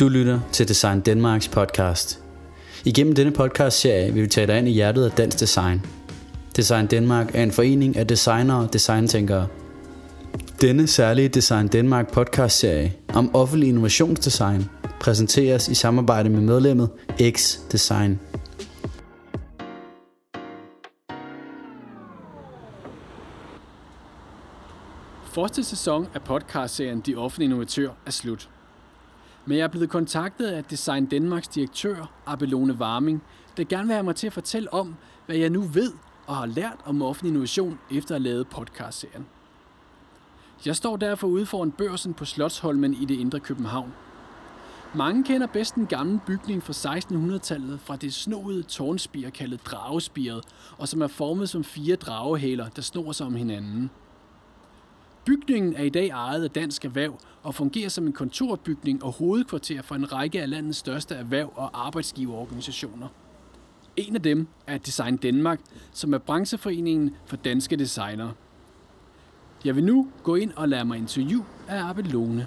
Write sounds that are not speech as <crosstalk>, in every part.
Du lytter til Design Danmarks podcast. Igennem denne podcast-serie vil vi tage dig ind i hjertet af dansk design. Design Danmark er en forening af designere og designtænkere. Denne særlige Design Danmark podcast-serie om offentlig innovationsdesign præsenteres i samarbejde med medlemmet X Design. Første sæson af podcastserien De Offentlige Innovatør er slut. Men jeg er blevet kontaktet af Design Danmarks direktør, Abelone Warming, der gerne vil have mig til at fortælle om, hvad jeg nu ved og har lært om offentlig innovation efter at have lavet podcastserien. Jeg står derfor ude foran børsen på Slottsholmen i det indre København. Mange kender bedst den gamle bygning fra 1600-tallet fra det snoede tårnspir kaldet Dragespiret, og som er formet som fire dragehæler, der snor sig om hinanden. Bygningen er i dag ejet af Dansk Erhverv og fungerer som en kontorbygning og hovedkvarter for en række af landets største erhverv- og arbejdsgiverorganisationer. En af dem er Design Danmark, som er brancheforeningen for danske designere. Jeg vil nu gå ind og lade mig interview af Abelone.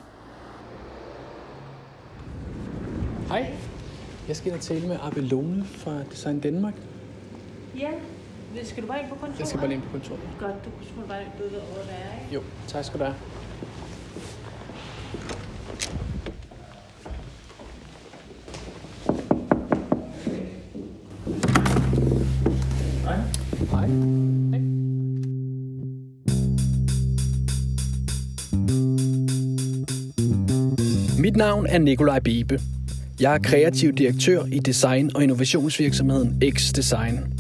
Hej, jeg skal ind og tale med Abelone fra Design Danmark. Ja, skal du bare ind på kontoret? Jeg skal bare ind på kontoret. Godt, du kunne bare du ved, hvor det er, ikke? Jo, tak skal du have. Hej. Hej. Hej. Mit navn er Nikolaj Bebe. Jeg er kreativ direktør i design- og innovationsvirksomheden X Design.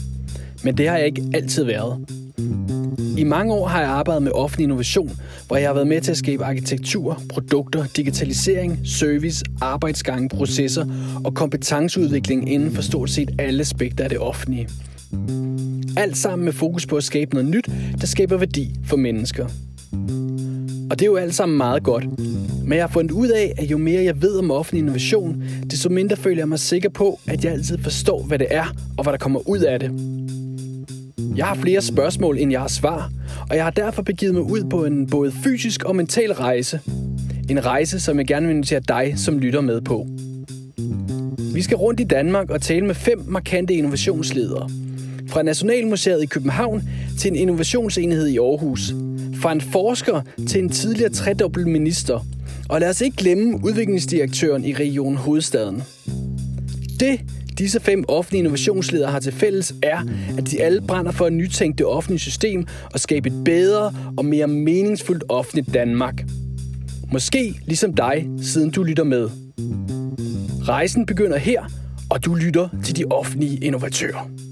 Men det har jeg ikke altid været. I mange år har jeg arbejdet med offentlig innovation, hvor jeg har været med til at skabe arkitektur, produkter, digitalisering, service, arbejdsgange, processer og kompetenceudvikling inden for stort set alle aspekter af det offentlige. Alt sammen med fokus på at skabe noget nyt, der skaber værdi for mennesker. Og det er jo alt sammen meget godt. Men jeg har fundet ud af, at jo mere jeg ved om offentlig innovation, desto mindre føler jeg mig sikker på, at jeg altid forstår, hvad det er og hvad der kommer ud af det. Jeg har flere spørgsmål, end jeg har svar, og jeg har derfor begivet mig ud på en både fysisk og mental rejse. En rejse, som jeg gerne vil invitere dig som lytter med på. Vi skal rundt i Danmark og tale med fem markante innovationsledere. Fra Nationalmuseet i København til en innovationsenhed i Aarhus. Fra en forsker til en tidligere tredobbelt minister. Og lad os ikke glemme udviklingsdirektøren i Region Hovedstaden. Det disse fem offentlige innovationsledere har til fælles er, at de alle brænder for at nytænke det offentlige system og skabe et bedre og mere meningsfuldt offentligt Danmark. Måske ligesom dig, siden du lytter med. Rejsen begynder her, og du lytter til de offentlige innovatører.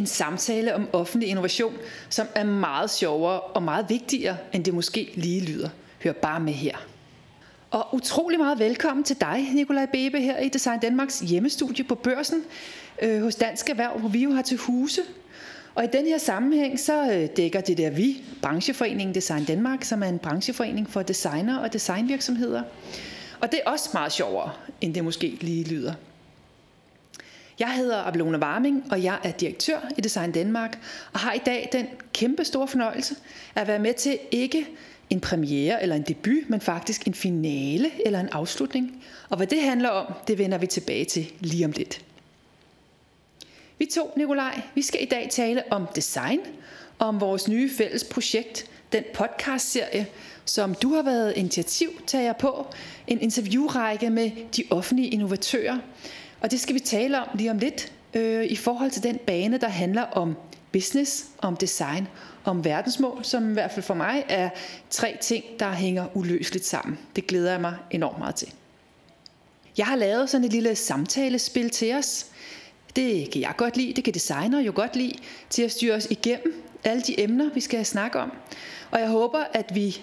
En samtale om offentlig innovation, som er meget sjovere og meget vigtigere, end det måske lige lyder. Hør bare med her. Og utrolig meget velkommen til dig, Nikolaj Bebe, her i Design Danmarks hjemmestudie på børsen øh, hos Dansk Erhverv, hvor vi jo har til huse. Og i den her sammenhæng, så øh, dækker det der vi, brancheforeningen Design Danmark, som er en brancheforening for designer og designvirksomheder. Og det er også meget sjovere, end det måske lige lyder. Jeg hedder Ablona Warming, og jeg er direktør i Design Danmark, og har i dag den kæmpe store fornøjelse at være med til ikke en premiere eller en debut, men faktisk en finale eller en afslutning. Og hvad det handler om, det vender vi tilbage til lige om lidt. Vi to, Nikolaj, vi skal i dag tale om design, og om vores nye fælles projekt, den podcastserie, som du har været initiativtager på, en interviewrække med de offentlige innovatører, og det skal vi tale om lige om lidt øh, i forhold til den bane, der handler om business, om design, om verdensmål, som i hvert fald for mig er tre ting, der hænger uløseligt sammen. Det glæder jeg mig enormt meget til. Jeg har lavet sådan et lille samtalespil til os. Det kan jeg godt lide, det kan designer jo godt lide, til at styre os igennem alle de emner, vi skal snakke om. Og jeg håber, at vi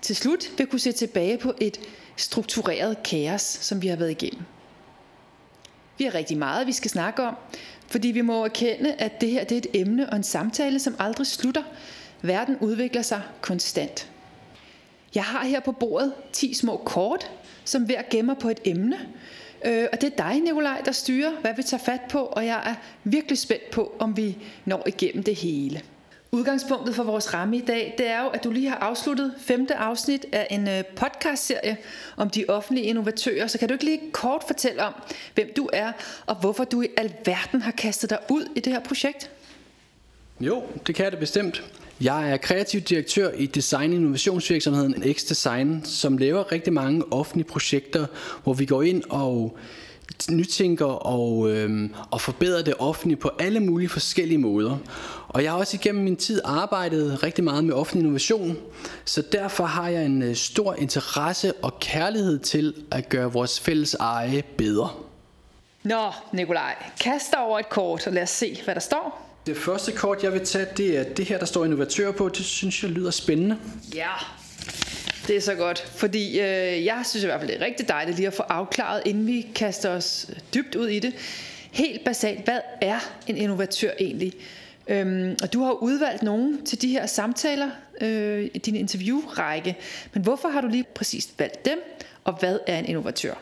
til slut vil kunne se tilbage på et struktureret kaos, som vi har været igennem. Vi har rigtig meget, vi skal snakke om, fordi vi må erkende, at det her det er et emne og en samtale, som aldrig slutter. Verden udvikler sig konstant. Jeg har her på bordet 10 små kort, som hver gemmer på et emne. Øh, og det er dig, Nikolaj, der styrer, hvad vi tager fat på, og jeg er virkelig spændt på, om vi når igennem det hele. Udgangspunktet for vores ramme i dag, det er jo, at du lige har afsluttet femte afsnit af en øh, podcastserie om de offentlige innovatører. Så kan du ikke lige kort fortælle om, hvem du er, og hvorfor du i alverden har kastet dig ud i det her projekt? Jo, det kan jeg da bestemt. Jeg er kreativ direktør i design- og innovationsvirksomheden X-Design, som laver rigtig mange offentlige projekter, hvor vi går ind og nytænker og, øhm, og forbedrer det offentlige på alle mulige forskellige måder. Og jeg har også igennem min tid arbejdet rigtig meget med offentlig innovation, så derfor har jeg en øh, stor interesse og kærlighed til at gøre vores fælles eje bedre. Nå, Nikolaj, kast dig over et kort, og lad os se, hvad der står. Det første kort, jeg vil tage, det er det her, der står innovatør på. Det synes jeg lyder spændende. Ja, det er så godt, fordi øh, jeg synes i hvert fald, det er rigtig dejligt lige at få afklaret, inden vi kaster os dybt ud i det. Helt basalt, hvad er en innovatør egentlig? Øhm, og du har udvalgt nogen til de her samtaler øh, i din interviewrække. Men hvorfor har du lige præcis valgt dem, og hvad er en innovatør?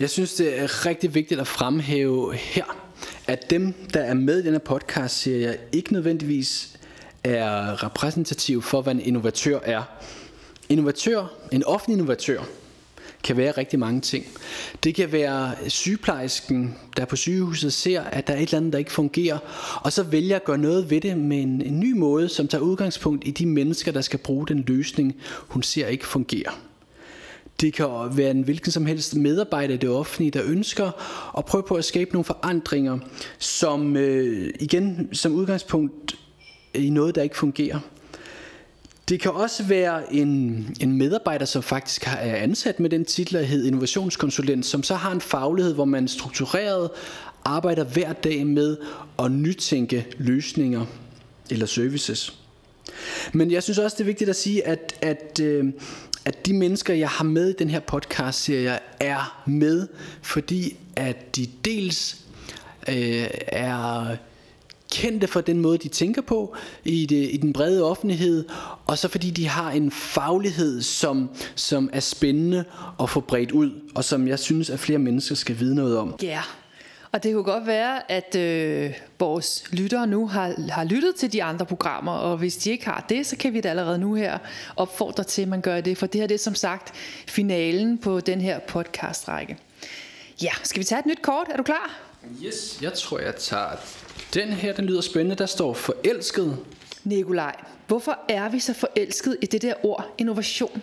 Jeg synes, det er rigtig vigtigt at fremhæve her, at dem, der er med i denne podcast, siger jeg ikke nødvendigvis er repræsentativ for, hvad en innovatør er. Innovatør, en offentlig innovatør, kan være rigtig mange ting. Det kan være sygeplejersken, der på sygehuset ser, at der er et eller andet, der ikke fungerer, og så vælger at gøre noget ved det med en, en ny måde, som tager udgangspunkt i de mennesker, der skal bruge den løsning, hun ser ikke fungerer. Det kan være en hvilken som helst medarbejder i det offentlige, der ønsker at prøve på at skabe nogle forandringer, som øh, igen som udgangspunkt i noget, der ikke fungerer. Det kan også være en, en medarbejder, som faktisk er ansat med den titel, der hedder innovationskonsulent, som så har en faglighed, hvor man struktureret arbejder hver dag med at nytænke løsninger eller services. Men jeg synes også, det er vigtigt at sige, at, at, øh, at de mennesker, jeg har med i den her podcast-serie, er med, fordi at de dels øh, er kendte for den måde, de tænker på i, det, i den brede offentlighed, og så fordi de har en faglighed, som, som er spændende at få bredt ud, og som jeg synes, at flere mennesker skal vide noget om. Ja, yeah. og det kunne godt være, at øh, vores lyttere nu har, har lyttet til de andre programmer, og hvis de ikke har det, så kan vi da allerede nu her opfordre til, at man gør det, for det her det er som sagt finalen på den her podcastrække. Ja, skal vi tage et nyt kort? Er du klar? Yes, jeg tror, jeg tager den her. Den lyder spændende. Der står forelsket. Nikolaj, hvorfor er vi så forelsket i det der ord innovation?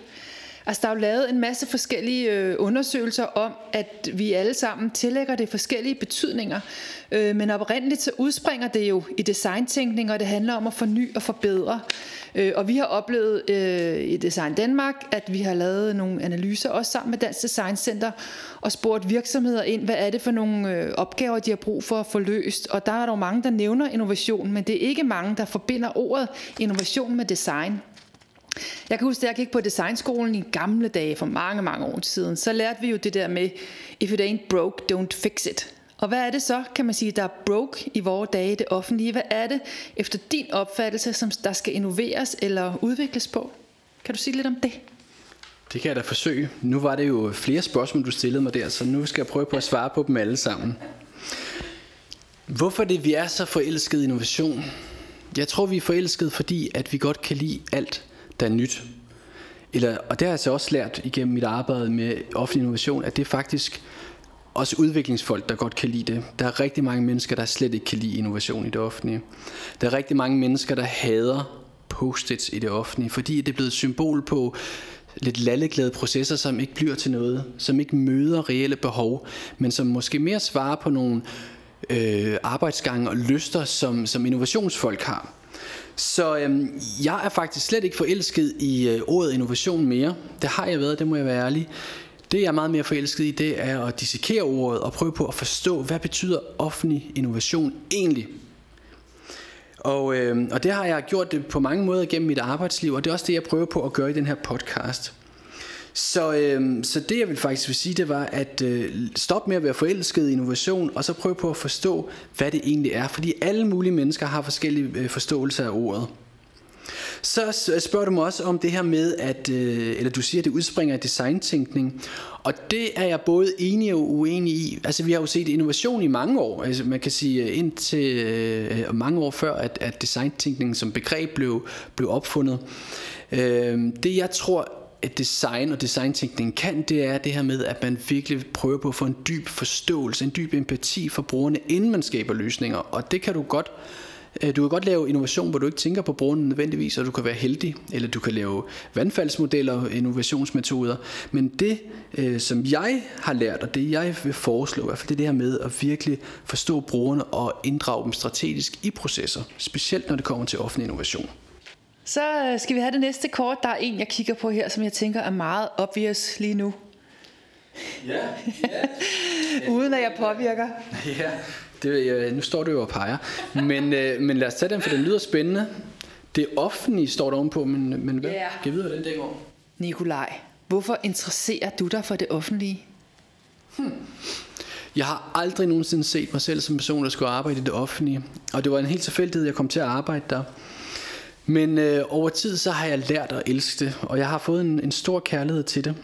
Altså, der er jo lavet en masse forskellige øh, undersøgelser om, at vi alle sammen tillægger det forskellige betydninger. Øh, men oprindeligt så udspringer det jo i designtænkning, og det handler om at forny og forbedre. Øh, og vi har oplevet øh, i Design Danmark, at vi har lavet nogle analyser, også sammen med Dansk Design Center, og spurgt virksomheder ind, hvad er det for nogle øh, opgaver, de har brug for at få løst. Og der er der mange, der nævner innovation, men det er ikke mange, der forbinder ordet innovation med design. Jeg kan huske, at jeg gik på designskolen i gamle dage for mange, mange år siden. Så lærte vi jo det der med, if it ain't broke, don't fix it. Og hvad er det så, kan man sige, der er broke i vores dage, det offentlige? Hvad er det efter din opfattelse, som der skal innoveres eller udvikles på? Kan du sige lidt om det? Det kan jeg da forsøge. Nu var det jo flere spørgsmål, du stillede mig der, så nu skal jeg prøve på at svare på dem alle sammen. Hvorfor det, vi er så forelsket i innovation? Jeg tror, vi er forelsket, fordi at vi godt kan lide alt, der er nyt. Eller, og det har jeg så også lært igennem mit arbejde med offentlig innovation, at det er faktisk også udviklingsfolk, der godt kan lide det. Der er rigtig mange mennesker, der slet ikke kan lide innovation i det offentlige. Der er rigtig mange mennesker, der hader post-its i det offentlige, fordi det er blevet et symbol på lidt lalleglade processer, som ikke bliver til noget, som ikke møder reelle behov, men som måske mere svarer på nogle øh, arbejdsgange og lyster, som, som innovationsfolk har. Så øhm, jeg er faktisk slet ikke forelsket i øh, ordet innovation mere. Det har jeg været, det må jeg være ærlig. Det jeg er meget mere forelsket i, det er at dissekere ordet og prøve på at forstå, hvad betyder offentlig innovation egentlig? Og, øh, og det har jeg gjort det på mange måder gennem mit arbejdsliv, og det er også det, jeg prøver på at gøre i den her podcast. Så, øh, så det jeg vil faktisk vil sige, det var at øh, stop med at være forelsket i innovation, og så prøve på at forstå, hvad det egentlig er. Fordi alle mulige mennesker har forskellige øh, forståelser af ordet. Så spørger du mig også om det her med, at, øh, eller du siger, at det udspringer af designtænkning. Og det er jeg både enig og uenig i. Altså vi har jo set innovation i mange år. Altså man kan sige øh, indtil øh, mange år før, at, at designtænkning som begreb blev, blev opfundet. Øh, det jeg tror, design og designtænkning kan, det er det her med, at man virkelig prøver på at få en dyb forståelse, en dyb empati for brugerne, inden man skaber løsninger. Og det kan du godt øh, du kan godt lave innovation, hvor du ikke tænker på brugerne nødvendigvis, og du kan være heldig, eller du kan lave vandfaldsmodeller, innovationsmetoder. Men det, øh, som jeg har lært, og det jeg vil foreslå, i hvert fald det er det her med at virkelig forstå brugerne og inddrage dem strategisk i processer, specielt når det kommer til offentlig innovation. Så øh, skal vi have det næste kort. Der er en, jeg kigger på her, som jeg tænker er meget obvious lige nu. Ja, ja. <laughs> Uden at jeg påvirker. <laughs> Ja, det, nu står du jo og peger. Men, øh, men lad os tage den, for den lyder spændende. Det offentlige står der ovenpå, men, men hvad? Yeah. Kan videre, den dækker over? Nikolaj, hvorfor interesserer du dig for det offentlige? Hmm. Jeg har aldrig nogensinde set mig selv som person, der skulle arbejde i det offentlige. Og det var en helt tilfældighed, jeg kom til at arbejde der. Men øh, over tid så har jeg lært at elske det, og jeg har fået en, en stor kærlighed til det.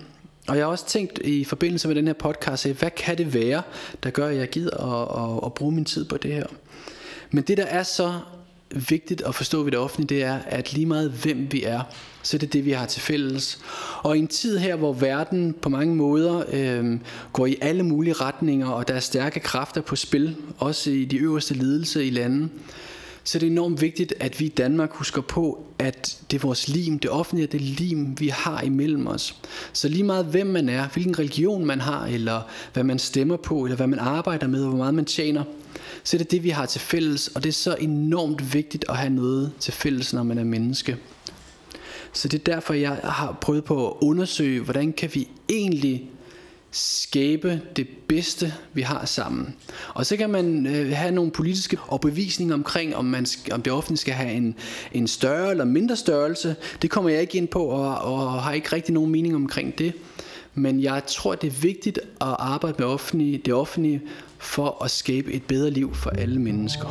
Og jeg har også tænkt i forbindelse med den her podcast, hvad kan det være, der gør, at jeg gider at, at, at bruge min tid på det her. Men det, der er så vigtigt at forstå ved det offentlige, det er, at lige meget hvem vi er, så det er det det, vi har til fælles. Og i en tid her, hvor verden på mange måder øh, går i alle mulige retninger, og der er stærke kræfter på spil, også i de øverste ledelser i landet, så det er enormt vigtigt, at vi i Danmark husker på, at det er vores lim, det offentlige det lim, vi har imellem os. Så lige meget hvem man er, hvilken religion man har, eller hvad man stemmer på, eller hvad man arbejder med, og hvor meget man tjener, så er det det, vi har til fælles, og det er så enormt vigtigt at have noget til fælles, når man er menneske. Så det er derfor, jeg har prøvet på at undersøge, hvordan kan vi egentlig skabe det bedste, vi har sammen. Og så kan man øh, have nogle politiske opbevisninger omkring, om, man skal, om det offentlige skal have en, en større eller mindre størrelse. Det kommer jeg ikke ind på, og, og har ikke rigtig nogen mening omkring det. Men jeg tror, det er vigtigt at arbejde med offentlige, det offentlige for at skabe et bedre liv for alle mennesker.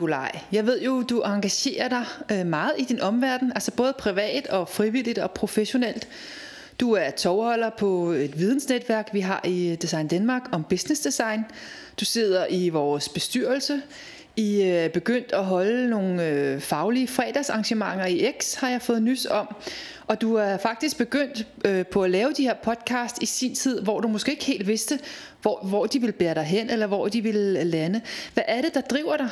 Nikolaj, jeg ved jo, du engagerer dig øh, meget i din omverden, altså både privat og frivilligt og professionelt. Du er tovholder på et vidensnetværk, vi har i Design Danmark om business design. Du sidder i vores bestyrelse. I er begyndt at holde nogle øh, faglige fredagsarrangementer i X, har jeg fået nys om. Og du er faktisk begyndt på at lave de her podcast i sin tid, hvor du måske ikke helt vidste, hvor, hvor de ville bære dig hen, eller hvor de ville lande. Hvad er det, der driver dig?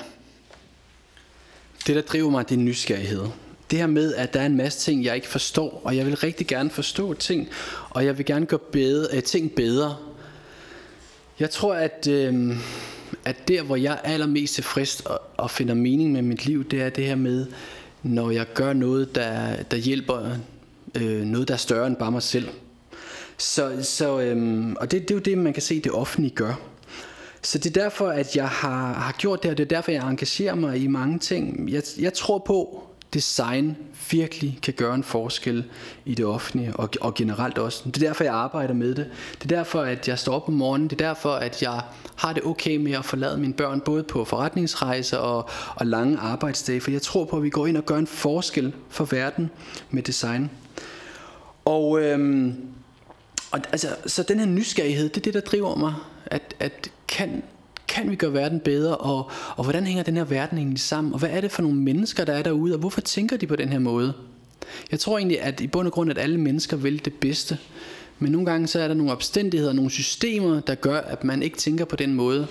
Det, der driver mig, det er nysgerrighed. Det her med, at der er en masse ting, jeg ikke forstår, og jeg vil rigtig gerne forstå ting, og jeg vil gerne gøre bedre, øh, ting bedre. Jeg tror, at, øh, at der, hvor jeg er allermest tilfreds og, og finder mening med mit liv, det er det her med, når jeg gør noget, der, der hjælper øh, noget, der er større end bare mig selv. Så, så, um, og det, det er jo det, man kan se, det offentlige gør. Så det er derfor, at jeg har, har gjort det, og det er derfor, jeg engagerer mig i mange ting. Jeg, jeg tror på, design virkelig kan gøre en forskel i det offentlige, og, og generelt også. Det er derfor, jeg arbejder med det. Det er derfor, at jeg står op om morgenen. Det er derfor, at jeg har det okay med at forlade mine børn, både på forretningsrejser og, og lange arbejdsdage, for jeg tror på, at vi går ind og gør en forskel for verden med design. Og, øhm, og altså, så den her nysgerrighed, det er det, der driver mig at, at kan, kan vi gøre verden bedre, og, og hvordan hænger den her verden egentlig sammen, og hvad er det for nogle mennesker, der er derude, og hvorfor tænker de på den her måde? Jeg tror egentlig, at i bund og grund, at alle mennesker vil det bedste, men nogle gange så er der nogle omstændigheder, nogle systemer, der gør, at man ikke tænker på den måde.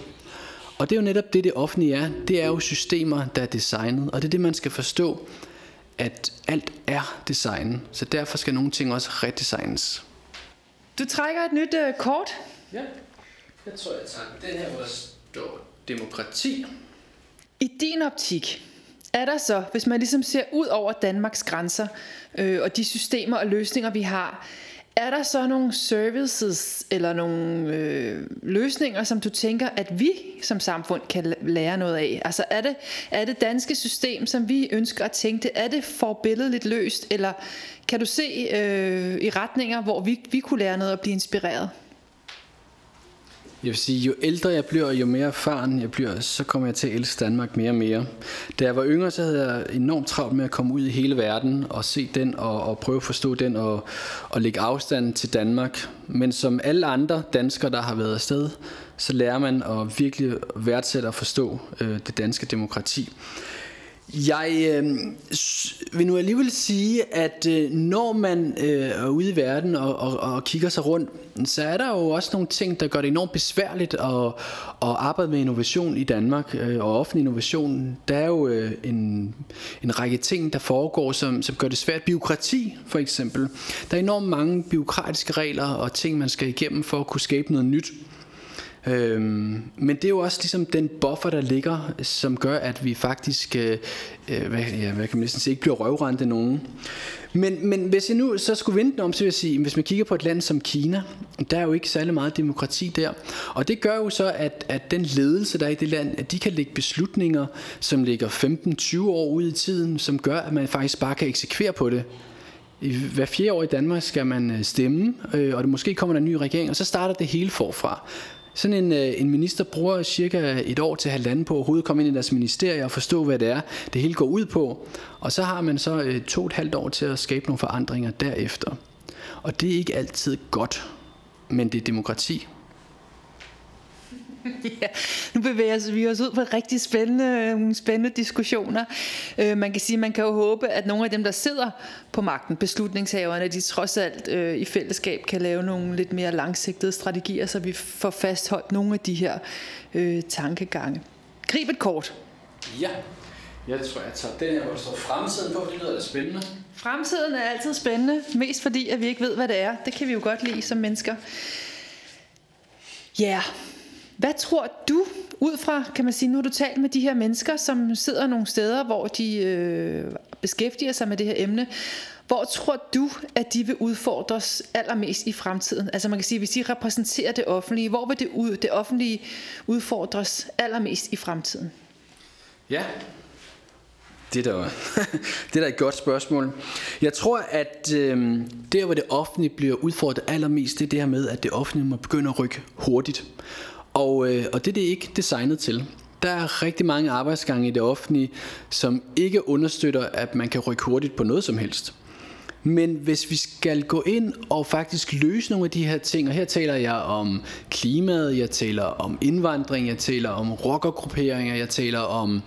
Og det er jo netop det, det offentlige er. Det er jo systemer, der er designet, og det er det, man skal forstå, at alt er designet. Så derfor skal nogle ting også redesignes. Du trækker et nyt uh, kort. Ja. Jeg tror, jeg tager den her, hvor der står demokrati. I din optik, er der så, hvis man ligesom ser ud over Danmarks grænser øh, og de systemer og løsninger, vi har, er der så nogle services eller nogle øh, løsninger, som du tænker, at vi som samfund kan lære noget af? Altså er det, er det danske system, som vi ønsker at tænke, er det forbilledeligt løst, eller kan du se øh, i retninger, hvor vi, vi kunne lære noget og blive inspireret? Jeg vil sige, jo ældre jeg bliver, jo mere erfaren jeg bliver, så kommer jeg til at elske Danmark mere og mere. Da jeg var yngre, så havde jeg enormt travlt med at komme ud i hele verden og se den og, og prøve at forstå den og, og lægge afstand til Danmark. Men som alle andre danskere, der har været afsted, så lærer man at virkelig værdsætte og forstå øh, det danske demokrati. Jeg øh, vil nu alligevel sige, at øh, når man øh, er ude i verden og, og, og kigger sig rundt, så er der jo også nogle ting, der gør det enormt besværligt at, at arbejde med innovation i Danmark øh, og offentlig innovation. Der er jo øh, en, en række ting, der foregår, som, som gør det svært. Biokrati for eksempel. Der er enormt mange biokratiske regler og ting, man skal igennem for at kunne skabe noget nyt. Øhm, men det er jo også ligesom den buffer, der ligger, som gør, at vi faktisk, øh, øh hvad, ja, hvad kan man næsten sige, ikke bliver røvrende nogen. Men, men hvis jeg nu så skulle vente om, så vil jeg sige, hvis man kigger på et land som Kina, der er jo ikke særlig meget demokrati der. Og det gør jo så, at, at den ledelse, der er i det land, at de kan lægge beslutninger, som ligger 15-20 år ud i tiden, som gør, at man faktisk bare kan eksekvere på det. I hver fjerde år i Danmark skal man øh, stemme, øh, og det måske kommer der en ny regering, og så starter det hele forfra. Sådan en, øh, en minister bruger cirka et år til halvanden på at overhovedet komme ind i deres ministerie og forstå, hvad det er, det hele går ud på. Og så har man så øh, to og et halvt år til at skabe nogle forandringer derefter. Og det er ikke altid godt, men det er demokrati. <laughs> ja, nu bevæger vi os ud på rigtig spændende, spændende diskussioner. Øh, man kan sige, man kan jo håbe, at nogle af dem, der sidder på magten, beslutningshaverne, de trods alt øh, i fællesskab kan lave nogle lidt mere langsigtede strategier, så vi får fastholdt nogle af de her øh, tankegange. Grib et kort. Ja, jeg tror, jeg tager den her, hvor der står fremtiden på. Det lyder da spændende. Fremtiden er altid spændende, mest fordi, at vi ikke ved, hvad det er. Det kan vi jo godt lide som mennesker. Ja, yeah. Hvad tror du, ud fra, kan man sige, nu har du talt med de her mennesker, som sidder nogle steder, hvor de øh, beskæftiger sig med det her emne, hvor tror du, at de vil udfordres allermest i fremtiden? Altså man kan sige, hvis de repræsenterer det offentlige, hvor vil det, ud, det offentlige udfordres allermest i fremtiden? Ja, det er, da, <laughs> det er da et godt spørgsmål. Jeg tror, at øh, der, hvor det offentlige bliver udfordret allermest, det er det her med, at det offentlige må begynde at rykke hurtigt. Og, øh, og det det er det ikke designet til. Der er rigtig mange arbejdsgange i det offentlige, som ikke understøtter, at man kan rykke hurtigt på noget som helst. Men hvis vi skal gå ind og faktisk løse nogle af de her ting, og her taler jeg om klimaet, jeg taler om indvandring, jeg taler om rockergrupperinger, jeg taler om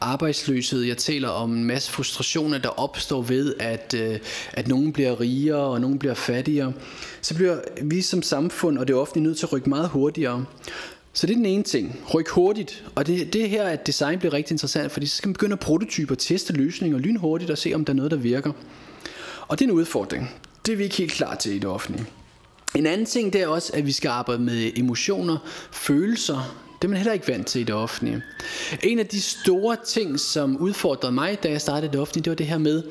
arbejdsløshed, jeg taler om en masse frustrationer, der opstår ved, at, øh, at nogen bliver rigere og nogen bliver fattigere, så bliver vi som samfund og det offentlige nødt til at rykke meget hurtigere. Så det er den ene ting. Ryk hurtigt. Og det, det her, at design bliver rigtig interessant, fordi så skal man begynde at prototype og teste løsninger lynhurtigt og se, om der er noget, der virker. Og det er en udfordring. Det er vi ikke helt klar til i det offentlige. En anden ting det er også, at vi skal arbejde med emotioner, følelser. Det er man heller ikke vant til i det offentlige. En af de store ting, som udfordrede mig, da jeg startede det offentlige, det var det her med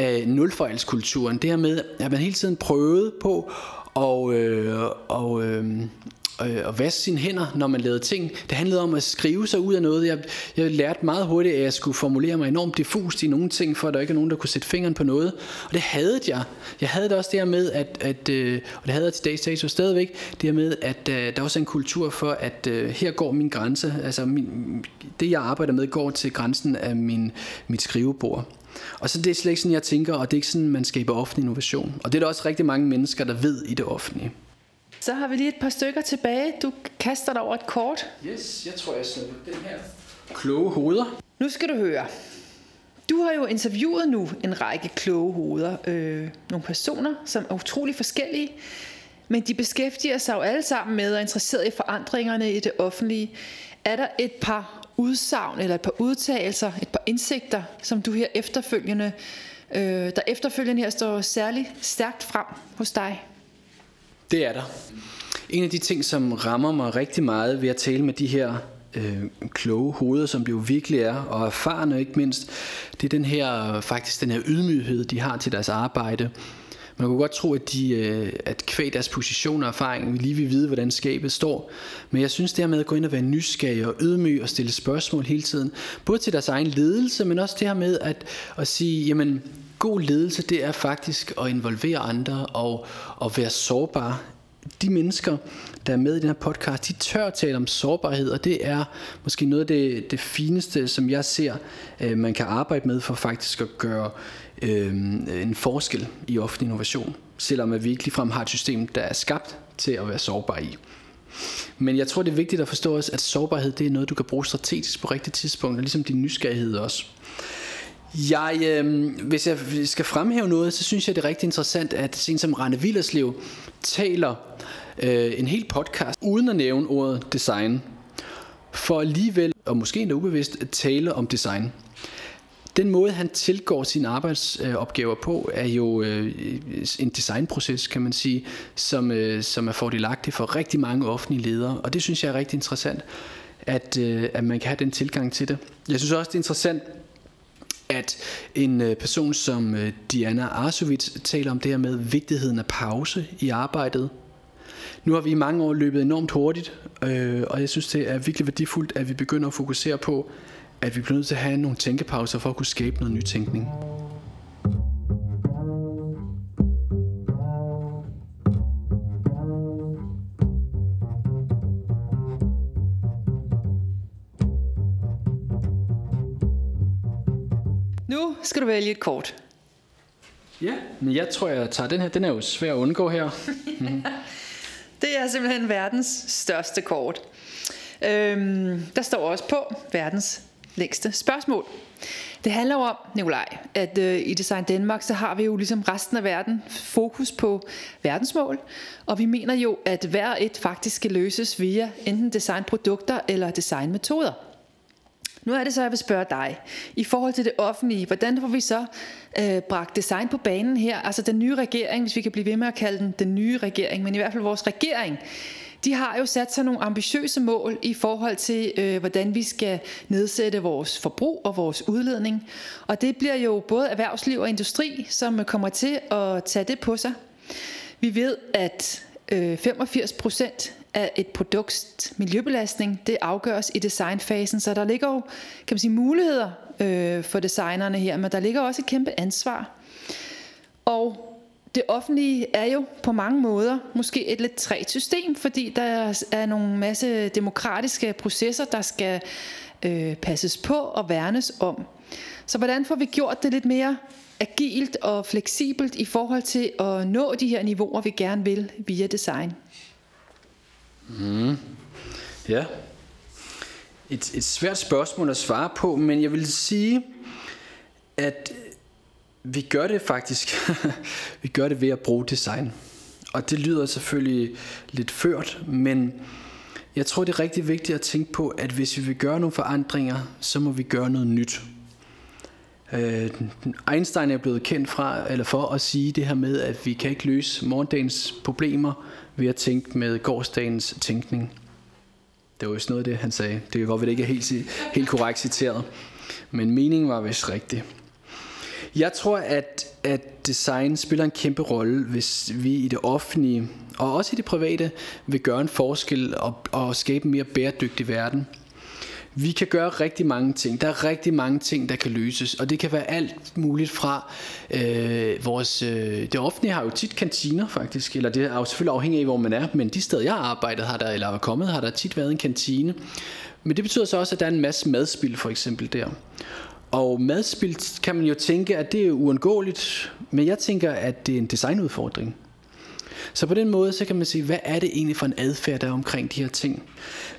uh, nulfejlskulturen. Det her med, at man hele tiden prøvede på og, øh, og, øh, øh, at vaske sine hænder, når man lavede ting. Det handlede om at skrive sig ud af noget. Jeg, jeg lærte meget hurtigt, at jeg skulle formulere mig enormt diffust i nogle ting, for at der ikke er nogen, der kunne sætte fingeren på noget. Og det havde jeg. Jeg havde det også der med, at, at øh, og det havde jeg til dags dato stadigvæk, det her med, at øh, der også er en kultur for, at øh, her går min grænse. Altså min, det, jeg arbejder med, går til grænsen af min, mit skrivebord. Og så det er slet ikke sådan, jeg tænker, og det er ikke sådan, man skaber offentlig innovation. Og det er der også rigtig mange mennesker, der ved i det offentlige. Så har vi lige et par stykker tilbage. Du kaster dig over et kort. Yes, jeg tror, jeg sætter den her. Kloge hoveder. Nu skal du høre. Du har jo interviewet nu en række kloge hoveder. Øh, nogle personer, som er utrolig forskellige. Men de beskæftiger sig jo alle sammen med og er interesseret i forandringerne i det offentlige. Er der et par udsagn eller et par udtalelser, et par indsigter, som du her efterfølgende, øh, der efterfølgende her står særligt stærkt frem hos dig? Det er der. En af de ting, som rammer mig rigtig meget ved at tale med de her øh, kloge hoveder, som det jo virkelig er, og erfarne ikke mindst, det er den her, faktisk den her ydmyghed, de har til deres arbejde. Man kunne godt tro, at, de, øh, at kvæg deres position og erfaring, vi lige vil vide, hvordan skabet står. Men jeg synes, det her med at gå ind og være nysgerrig og ydmyg og stille spørgsmål hele tiden, både til deres egen ledelse, men også det her med at, at sige, jamen, god ledelse, det er faktisk at involvere andre og, og være sårbar de mennesker, der er med i den her podcast, de tør tale om sårbarhed, og det er måske noget af det, det fineste, som jeg ser, øh, man kan arbejde med for faktisk at gøre øh, en forskel i offentlig innovation, selvom at vi ikke ligefrem har et system, der er skabt til at være sårbar i. Men jeg tror, det er vigtigt at forstå også, at sårbarhed det er noget, du kan bruge strategisk på rigtigt tidspunkt, ligesom din nysgerrighed også. Jeg, øh, hvis jeg skal fremhæve noget, så synes jeg, det er rigtig interessant, at sådan som Rane Villerslev taler øh, en hel podcast, uden at nævne ordet design, for alligevel, og måske endda ubevidst, at tale om design. Den måde, han tilgår sine arbejdsopgaver på, er jo øh, en designproces, kan man sige, som, øh, som er fordelagtig for rigtig mange offentlige ledere. Og det synes jeg er rigtig interessant, at, øh, at man kan have den tilgang til det. Jeg synes også, det er interessant, at en øh, person som øh, Diana Arsovits taler om det her med vigtigheden af pause i arbejdet. Nu har vi i mange år løbet enormt hurtigt, øh, og jeg synes, det er virkelig værdifuldt, at vi begynder at fokusere på, at vi bliver nødt til at have nogle tænkepauser for at kunne skabe noget nytænkning. Nu skal du vælge et kort. Ja, men jeg tror, jeg tager den her. Den er jo svær at undgå her. <laughs> Det er simpelthen verdens største kort. Øhm, der står også på verdens længste spørgsmål. Det handler om, Nikolaj, at øh, i Design Danmark, så har vi jo ligesom resten af verden fokus på verdensmål, og vi mener jo, at hver et faktisk skal løses via enten designprodukter eller designmetoder. Nu er det så, jeg vil spørge dig. I forhold til det offentlige, hvordan får vi så øh, bragt design på banen her? Altså den nye regering, hvis vi kan blive ved med at kalde den den nye regering, men i hvert fald vores regering, de har jo sat sig nogle ambitiøse mål i forhold til, øh, hvordan vi skal nedsætte vores forbrug og vores udledning. Og det bliver jo både erhvervsliv og industri, som kommer til at tage det på sig. Vi ved, at øh, 85 procent af et produkts miljøbelastning, det afgøres i designfasen, så der ligger jo kan man sige, muligheder øh, for designerne her, men der ligger også et kæmpe ansvar. Og det offentlige er jo på mange måder måske et lidt træt system, fordi der er nogle masse demokratiske processer, der skal øh, passes på og værnes om. Så hvordan får vi gjort det lidt mere agilt og fleksibelt i forhold til at nå de her niveauer, vi gerne vil via design? Mm. Ja. Et, et svært spørgsmål at svare på, men jeg vil sige, at vi gør det faktisk. <laughs> vi gør det ved at bruge design. Og det lyder selvfølgelig lidt ført, men jeg tror, det er rigtig vigtigt at tænke på, at hvis vi vil gøre nogle forandringer, så må vi gøre noget nyt. Øh, Einstein er blevet kendt fra, eller for at sige det her med, at vi kan ikke løse morgendagens problemer ved at tænke med gårdsdagens tænkning. Det var jo noget af det, han sagde. Det kan godt være, det ikke er helt, helt korrekt citeret. Men meningen var vist rigtig. Jeg tror, at, at design spiller en kæmpe rolle, hvis vi i det offentlige, og også i det private, vil gøre en forskel og, og skabe en mere bæredygtig verden. Vi kan gøre rigtig mange ting. Der er rigtig mange ting, der kan løses, og det kan være alt muligt fra øh, vores... Øh, det offentlige har jo tit kantiner faktisk, eller det er jo selvfølgelig afhængigt af, hvor man er, men de steder, jeg har arbejdet, har der, eller er kommet, har der tit været en kantine. Men det betyder så også, at der er en masse madspil for eksempel der. Og madspild kan man jo tænke, at det er uundgåeligt, men jeg tænker, at det er en designudfordring. Så på den måde, så kan man sige, hvad er det egentlig for en adfærd, der er omkring de her ting?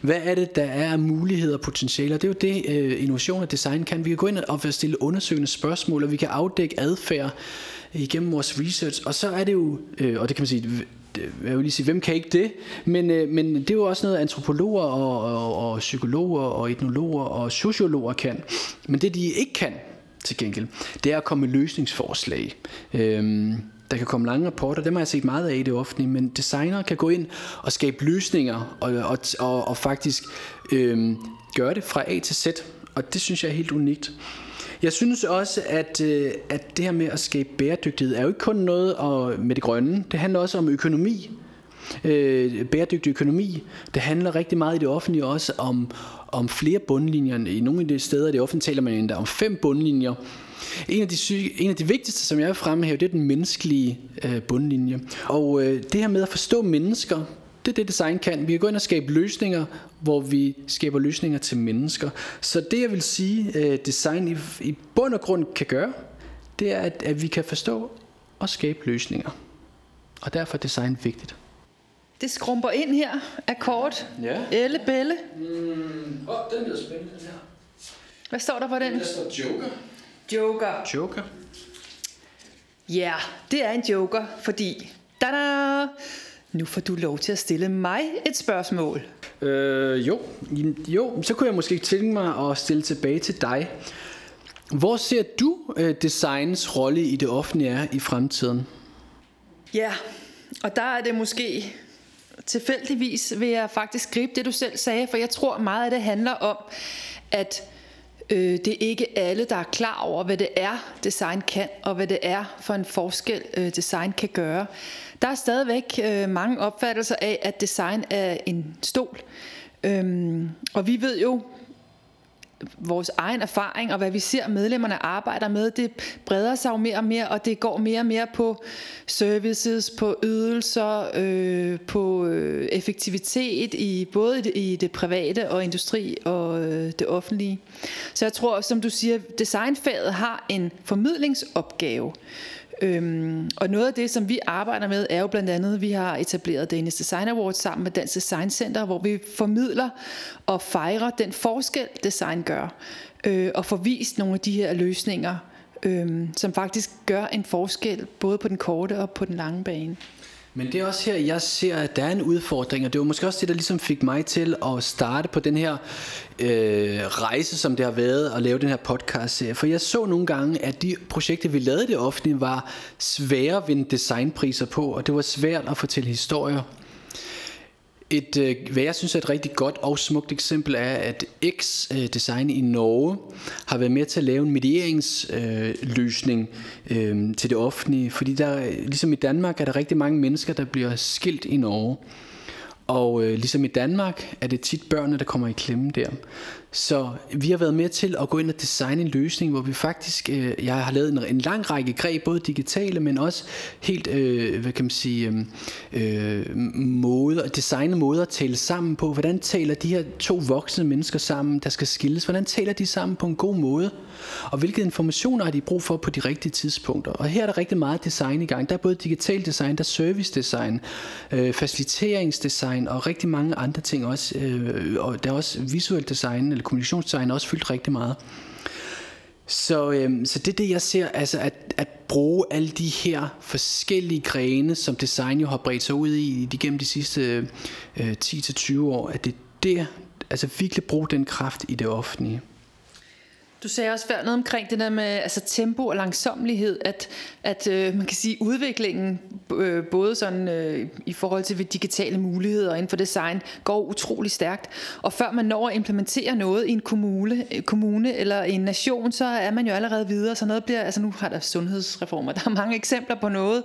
Hvad er det, der er af muligheder og potentialer? Det er jo det, øh, innovation og design kan. Vi kan gå ind og stille undersøgende spørgsmål, og vi kan afdække adfærd igennem vores research. Og så er det jo, øh, og det kan man sige, jeg vil lige sige, hvem kan ikke det? Men, øh, men det er jo også noget, antropologer og, og, og psykologer og etnologer og sociologer kan. Men det, de ikke kan til gengæld, det er at komme med løsningsforslag. Øhm, der kan komme lange rapporter, dem har jeg set meget af i det offentlige, men designer kan gå ind og skabe løsninger og, og, og, og faktisk øhm, gøre det fra A til Z, og det synes jeg er helt unikt. Jeg synes også, at, øh, at det her med at skabe bæredygtighed er jo ikke kun noget med det grønne. Det handler også om økonomi. Øh, bæredygtig økonomi. Det handler rigtig meget i det offentlige også om, om flere bundlinjer. I nogle af de steder i det offentlige taler man endda om fem bundlinjer. En af, de syge, en af de vigtigste, som jeg vil fremhæve, det er den menneskelige øh, bundlinje. Og øh, det her med at forstå mennesker, det er det design kan. Vi kan gå ind og skabe løsninger, hvor vi skaber løsninger til mennesker. Så det jeg vil sige, øh, design i, i bund og grund kan gøre, det er, at, at vi kan forstå og skabe løsninger. Og derfor er design vigtigt. Det skrumper ind her af kort. Ja. Elle Belle. Mm, oh, den er spændende, den her. Hvad står der på den? Der står Joker. Joker. Joker. Ja, yeah, det er en joker, fordi... Da-da! Nu får du lov til at stille mig et spørgsmål. Øh, jo. jo, så kunne jeg måske tænke mig at stille tilbage til dig. Hvor ser du øh, designens rolle i det offentlige er i fremtiden? Ja, og der er det måske tilfældigvis vil jeg faktisk gribe det du selv sagde, for jeg tror meget af det handler om, at øh, det er ikke alle, der er klar over, hvad det er, design kan, og hvad det er for en forskel, øh, design kan gøre. Der er stadigvæk øh, mange opfattelser af, at design er en stol. Øhm, og vi ved jo, vores egen erfaring og hvad vi ser medlemmerne arbejder med, det breder sig jo mere og mere, og det går mere og mere på services, på ydelser, øh, på øh, effektivitet i både i det, i det private og industri og øh, det offentlige. Så jeg tror, som du siger, designfaget har en formidlingsopgave. Øhm, og noget af det, som vi arbejder med, er jo blandt andet, at vi har etableret Danish Design Awards sammen med Dansk Design Center, hvor vi formidler og fejrer den forskel, design gør, øh, og får vist nogle af de her løsninger, øh, som faktisk gør en forskel, både på den korte og på den lange bane. Men det er også her, jeg ser, at der er en udfordring, og det var måske også det, der ligesom fik mig til at starte på den her øh, rejse, som det har været at lave den her podcast serie. For jeg så nogle gange, at de projekter, vi lavede det offentlige, var svære at vinde designpriser på, og det var svært at fortælle historier. Et, øh, hvad jeg synes er et rigtig godt og smukt eksempel er, at X øh, Design i Norge har været med til at lave en medieringsløsning øh, til det offentlige. Fordi der, ligesom i Danmark er der rigtig mange mennesker, der bliver skilt i Norge. Og øh, ligesom i Danmark er det tit børnene, der kommer i klemme der. Så vi har været med til at gå ind og designe en løsning, hvor vi faktisk, øh, jeg har lavet en, en lang række greb, både digitale, men også helt, øh, hvad kan man sige, øhm, øh, måder, designe måder at tale sammen på. Hvordan taler de her to voksne mennesker sammen, der skal skilles? Hvordan taler de sammen på en god måde? Og hvilke informationer har de brug for på de rigtige tidspunkter? Og her er der rigtig meget design i gang. Der er både digital design, der er service design, øh, faciliteringsdesign og rigtig mange andre ting også. Øh, og der er også visuel design, eller kommunikationsdesign også fyldt rigtig meget. Så, øhm, så det er det, jeg ser, altså at, at bruge alle de her forskellige grene, som design jo har bredt sig ud i gennem de sidste øh, øh 10-20 år, at det er der, altså virkelig bruge den kraft i det offentlige. Du sagde også før noget omkring det der med altså tempo og langsomlighed, at, at øh, man kan sige udviklingen øh, både sådan øh, i forhold til digitale muligheder inden for design går utrolig stærkt. Og før man når at implementere noget i en kommune, øh, kommune eller en nation, så er man jo allerede videre. Så noget bliver, altså nu har der sundhedsreformer, der er mange eksempler på noget,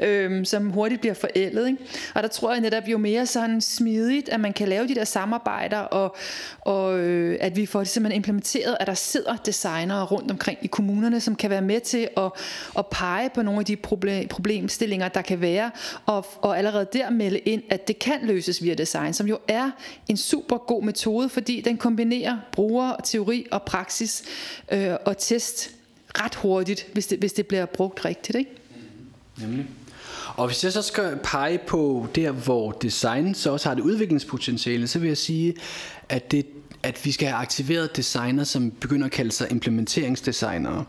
øh, som hurtigt bliver forældet. Ikke? Og der tror jeg netop jo mere sådan smidigt, at man kan lave de der samarbejder, og, og øh, at vi får det simpelthen implementeret, at der sidder designere rundt omkring i kommunerne, som kan være med til at, at pege på nogle af de problem, problemstillinger, der kan være, og, og allerede der melde ind, at det kan løses via design, som jo er en super god metode, fordi den kombinerer bruger, teori og praksis øh, og test ret hurtigt, hvis det, hvis det bliver brugt rigtigt. Ikke? Mm-hmm. Nemlig. Og hvis jeg så skal pege på der, hvor design så også har det udviklingspotentiale, så vil jeg sige, at det at vi skal have aktiveret designer, som begynder at kalde sig implementeringsdesignere.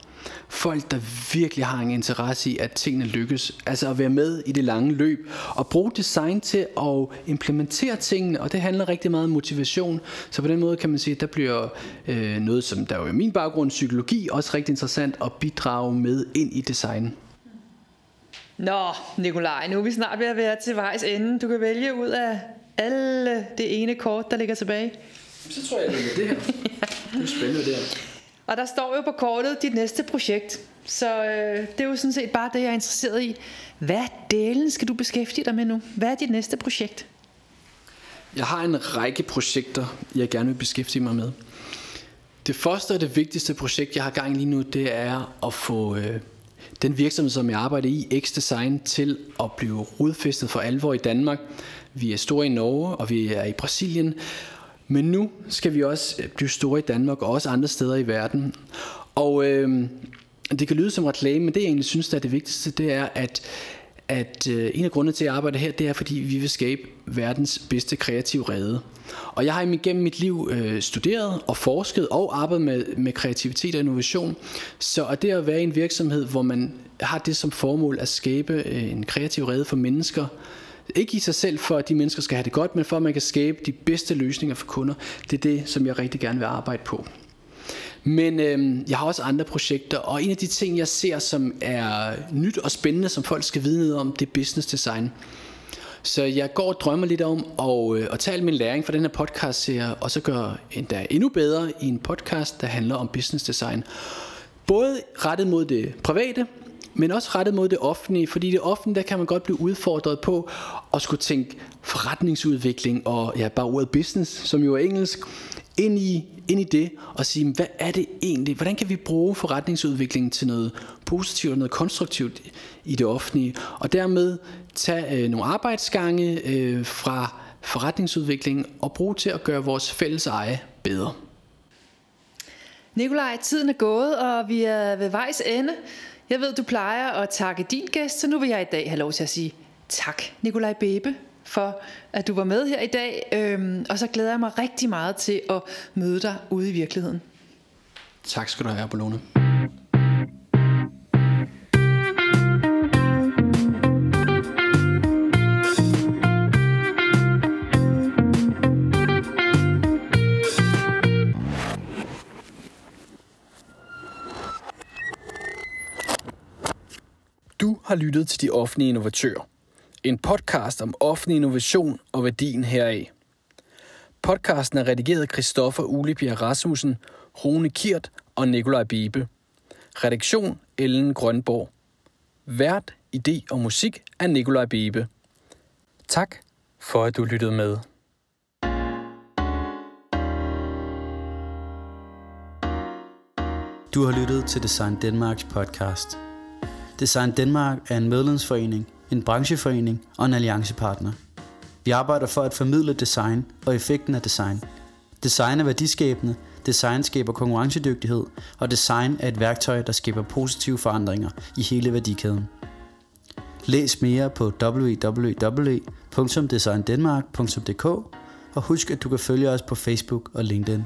Folk, der virkelig har en interesse i, at tingene lykkes. Altså at være med i det lange løb. Og bruge design til at implementere tingene. Og det handler rigtig meget om motivation. Så på den måde kan man sige, at der bliver øh, noget, som der er jo min baggrund, psykologi, også rigtig interessant at bidrage med ind i design. Nå, Nikolaj, nu er vi snart ved at være til vejs ende. Du kan vælge ud af alle det ene kort, der ligger tilbage. Så tror jeg, det er det her. Det er spændende det her. Og der står jo på kortet dit næste projekt. Så øh, det er jo sådan set bare det, jeg er interesseret i. Hvad delen skal du beskæftige dig med nu? Hvad er dit næste projekt? Jeg har en række projekter, jeg gerne vil beskæftige mig med. Det første og det vigtigste projekt, jeg har gang i lige nu, det er at få øh, den virksomhed, som jeg arbejder i, X-Design, til at blive rodfæstet for alvor i Danmark. Vi er store i Norge, og vi er i Brasilien. Men nu skal vi også øh, blive store i Danmark, og også andre steder i verden. Og øh, det kan lyde som reklame, men det jeg egentlig synes, der er det vigtigste, det er, at at øh, en af grundene til, at jeg arbejder her, det er, fordi vi vil skabe verdens bedste kreative rede. Og jeg har gennem mit liv øh, studeret og forsket og arbejdet med, med kreativitet og innovation. Så at det at være i en virksomhed, hvor man har det som formål at skabe øh, en kreativ rede for mennesker, ikke i sig selv for, at de mennesker skal have det godt, men for, at man kan skabe de bedste løsninger for kunder, det er det, som jeg rigtig gerne vil arbejde på. Men øh, jeg har også andre projekter, og en af de ting, jeg ser, som er nyt og spændende, som folk skal vide noget om, det er business design. Så jeg går og drømmer lidt om at, øh, at tage min læring fra den her podcast serie, og så gøre endda endnu bedre i en podcast, der handler om business design. Både rettet mod det private, men også rettet mod det offentlige, fordi det offentlige, der kan man godt blive udfordret på at skulle tænke forretningsudvikling og ja, bare ordet business, som jo er engelsk, ind i, ind i det og sige, hvad er det egentlig? Hvordan kan vi bruge forretningsudviklingen til noget positivt og noget konstruktivt i det offentlige? Og dermed tage øh, nogle arbejdsgange øh, fra forretningsudviklingen og bruge til at gøre vores fælles eje bedre. Nikolaj, tiden er gået, og vi er ved vejs ende. Jeg ved, du plejer at takke din gæst, så nu vil jeg i dag have lov til at sige tak, Nikolaj Bebe for, at du var med her i dag. Øhm, og så glæder jeg mig rigtig meget til at møde dig ude i virkeligheden. Tak skal du have, Apollone. Du har lyttet til De Offentlige Innovatører. En podcast om offentlig innovation og værdien heraf. Podcasten er redigeret af Christoffer Ulebjerg Rasmussen, Rune Kirt og Nikolaj Bibe. Redaktion Ellen Grønborg. Vært, idé og musik af Nikolaj Bibe. Tak for at du lyttede med. Du har lyttet til Design Danmarks podcast. Design Danmark er en medlemsforening, en brancheforening og en alliancepartner. Vi arbejder for at formidle design og effekten af design. Design er værdiskabende, design skaber konkurrencedygtighed, og design er et værktøj, der skaber positive forandringer i hele værdikæden. Læs mere på www.designdenmark.dk og husk, at du kan følge os på Facebook og LinkedIn.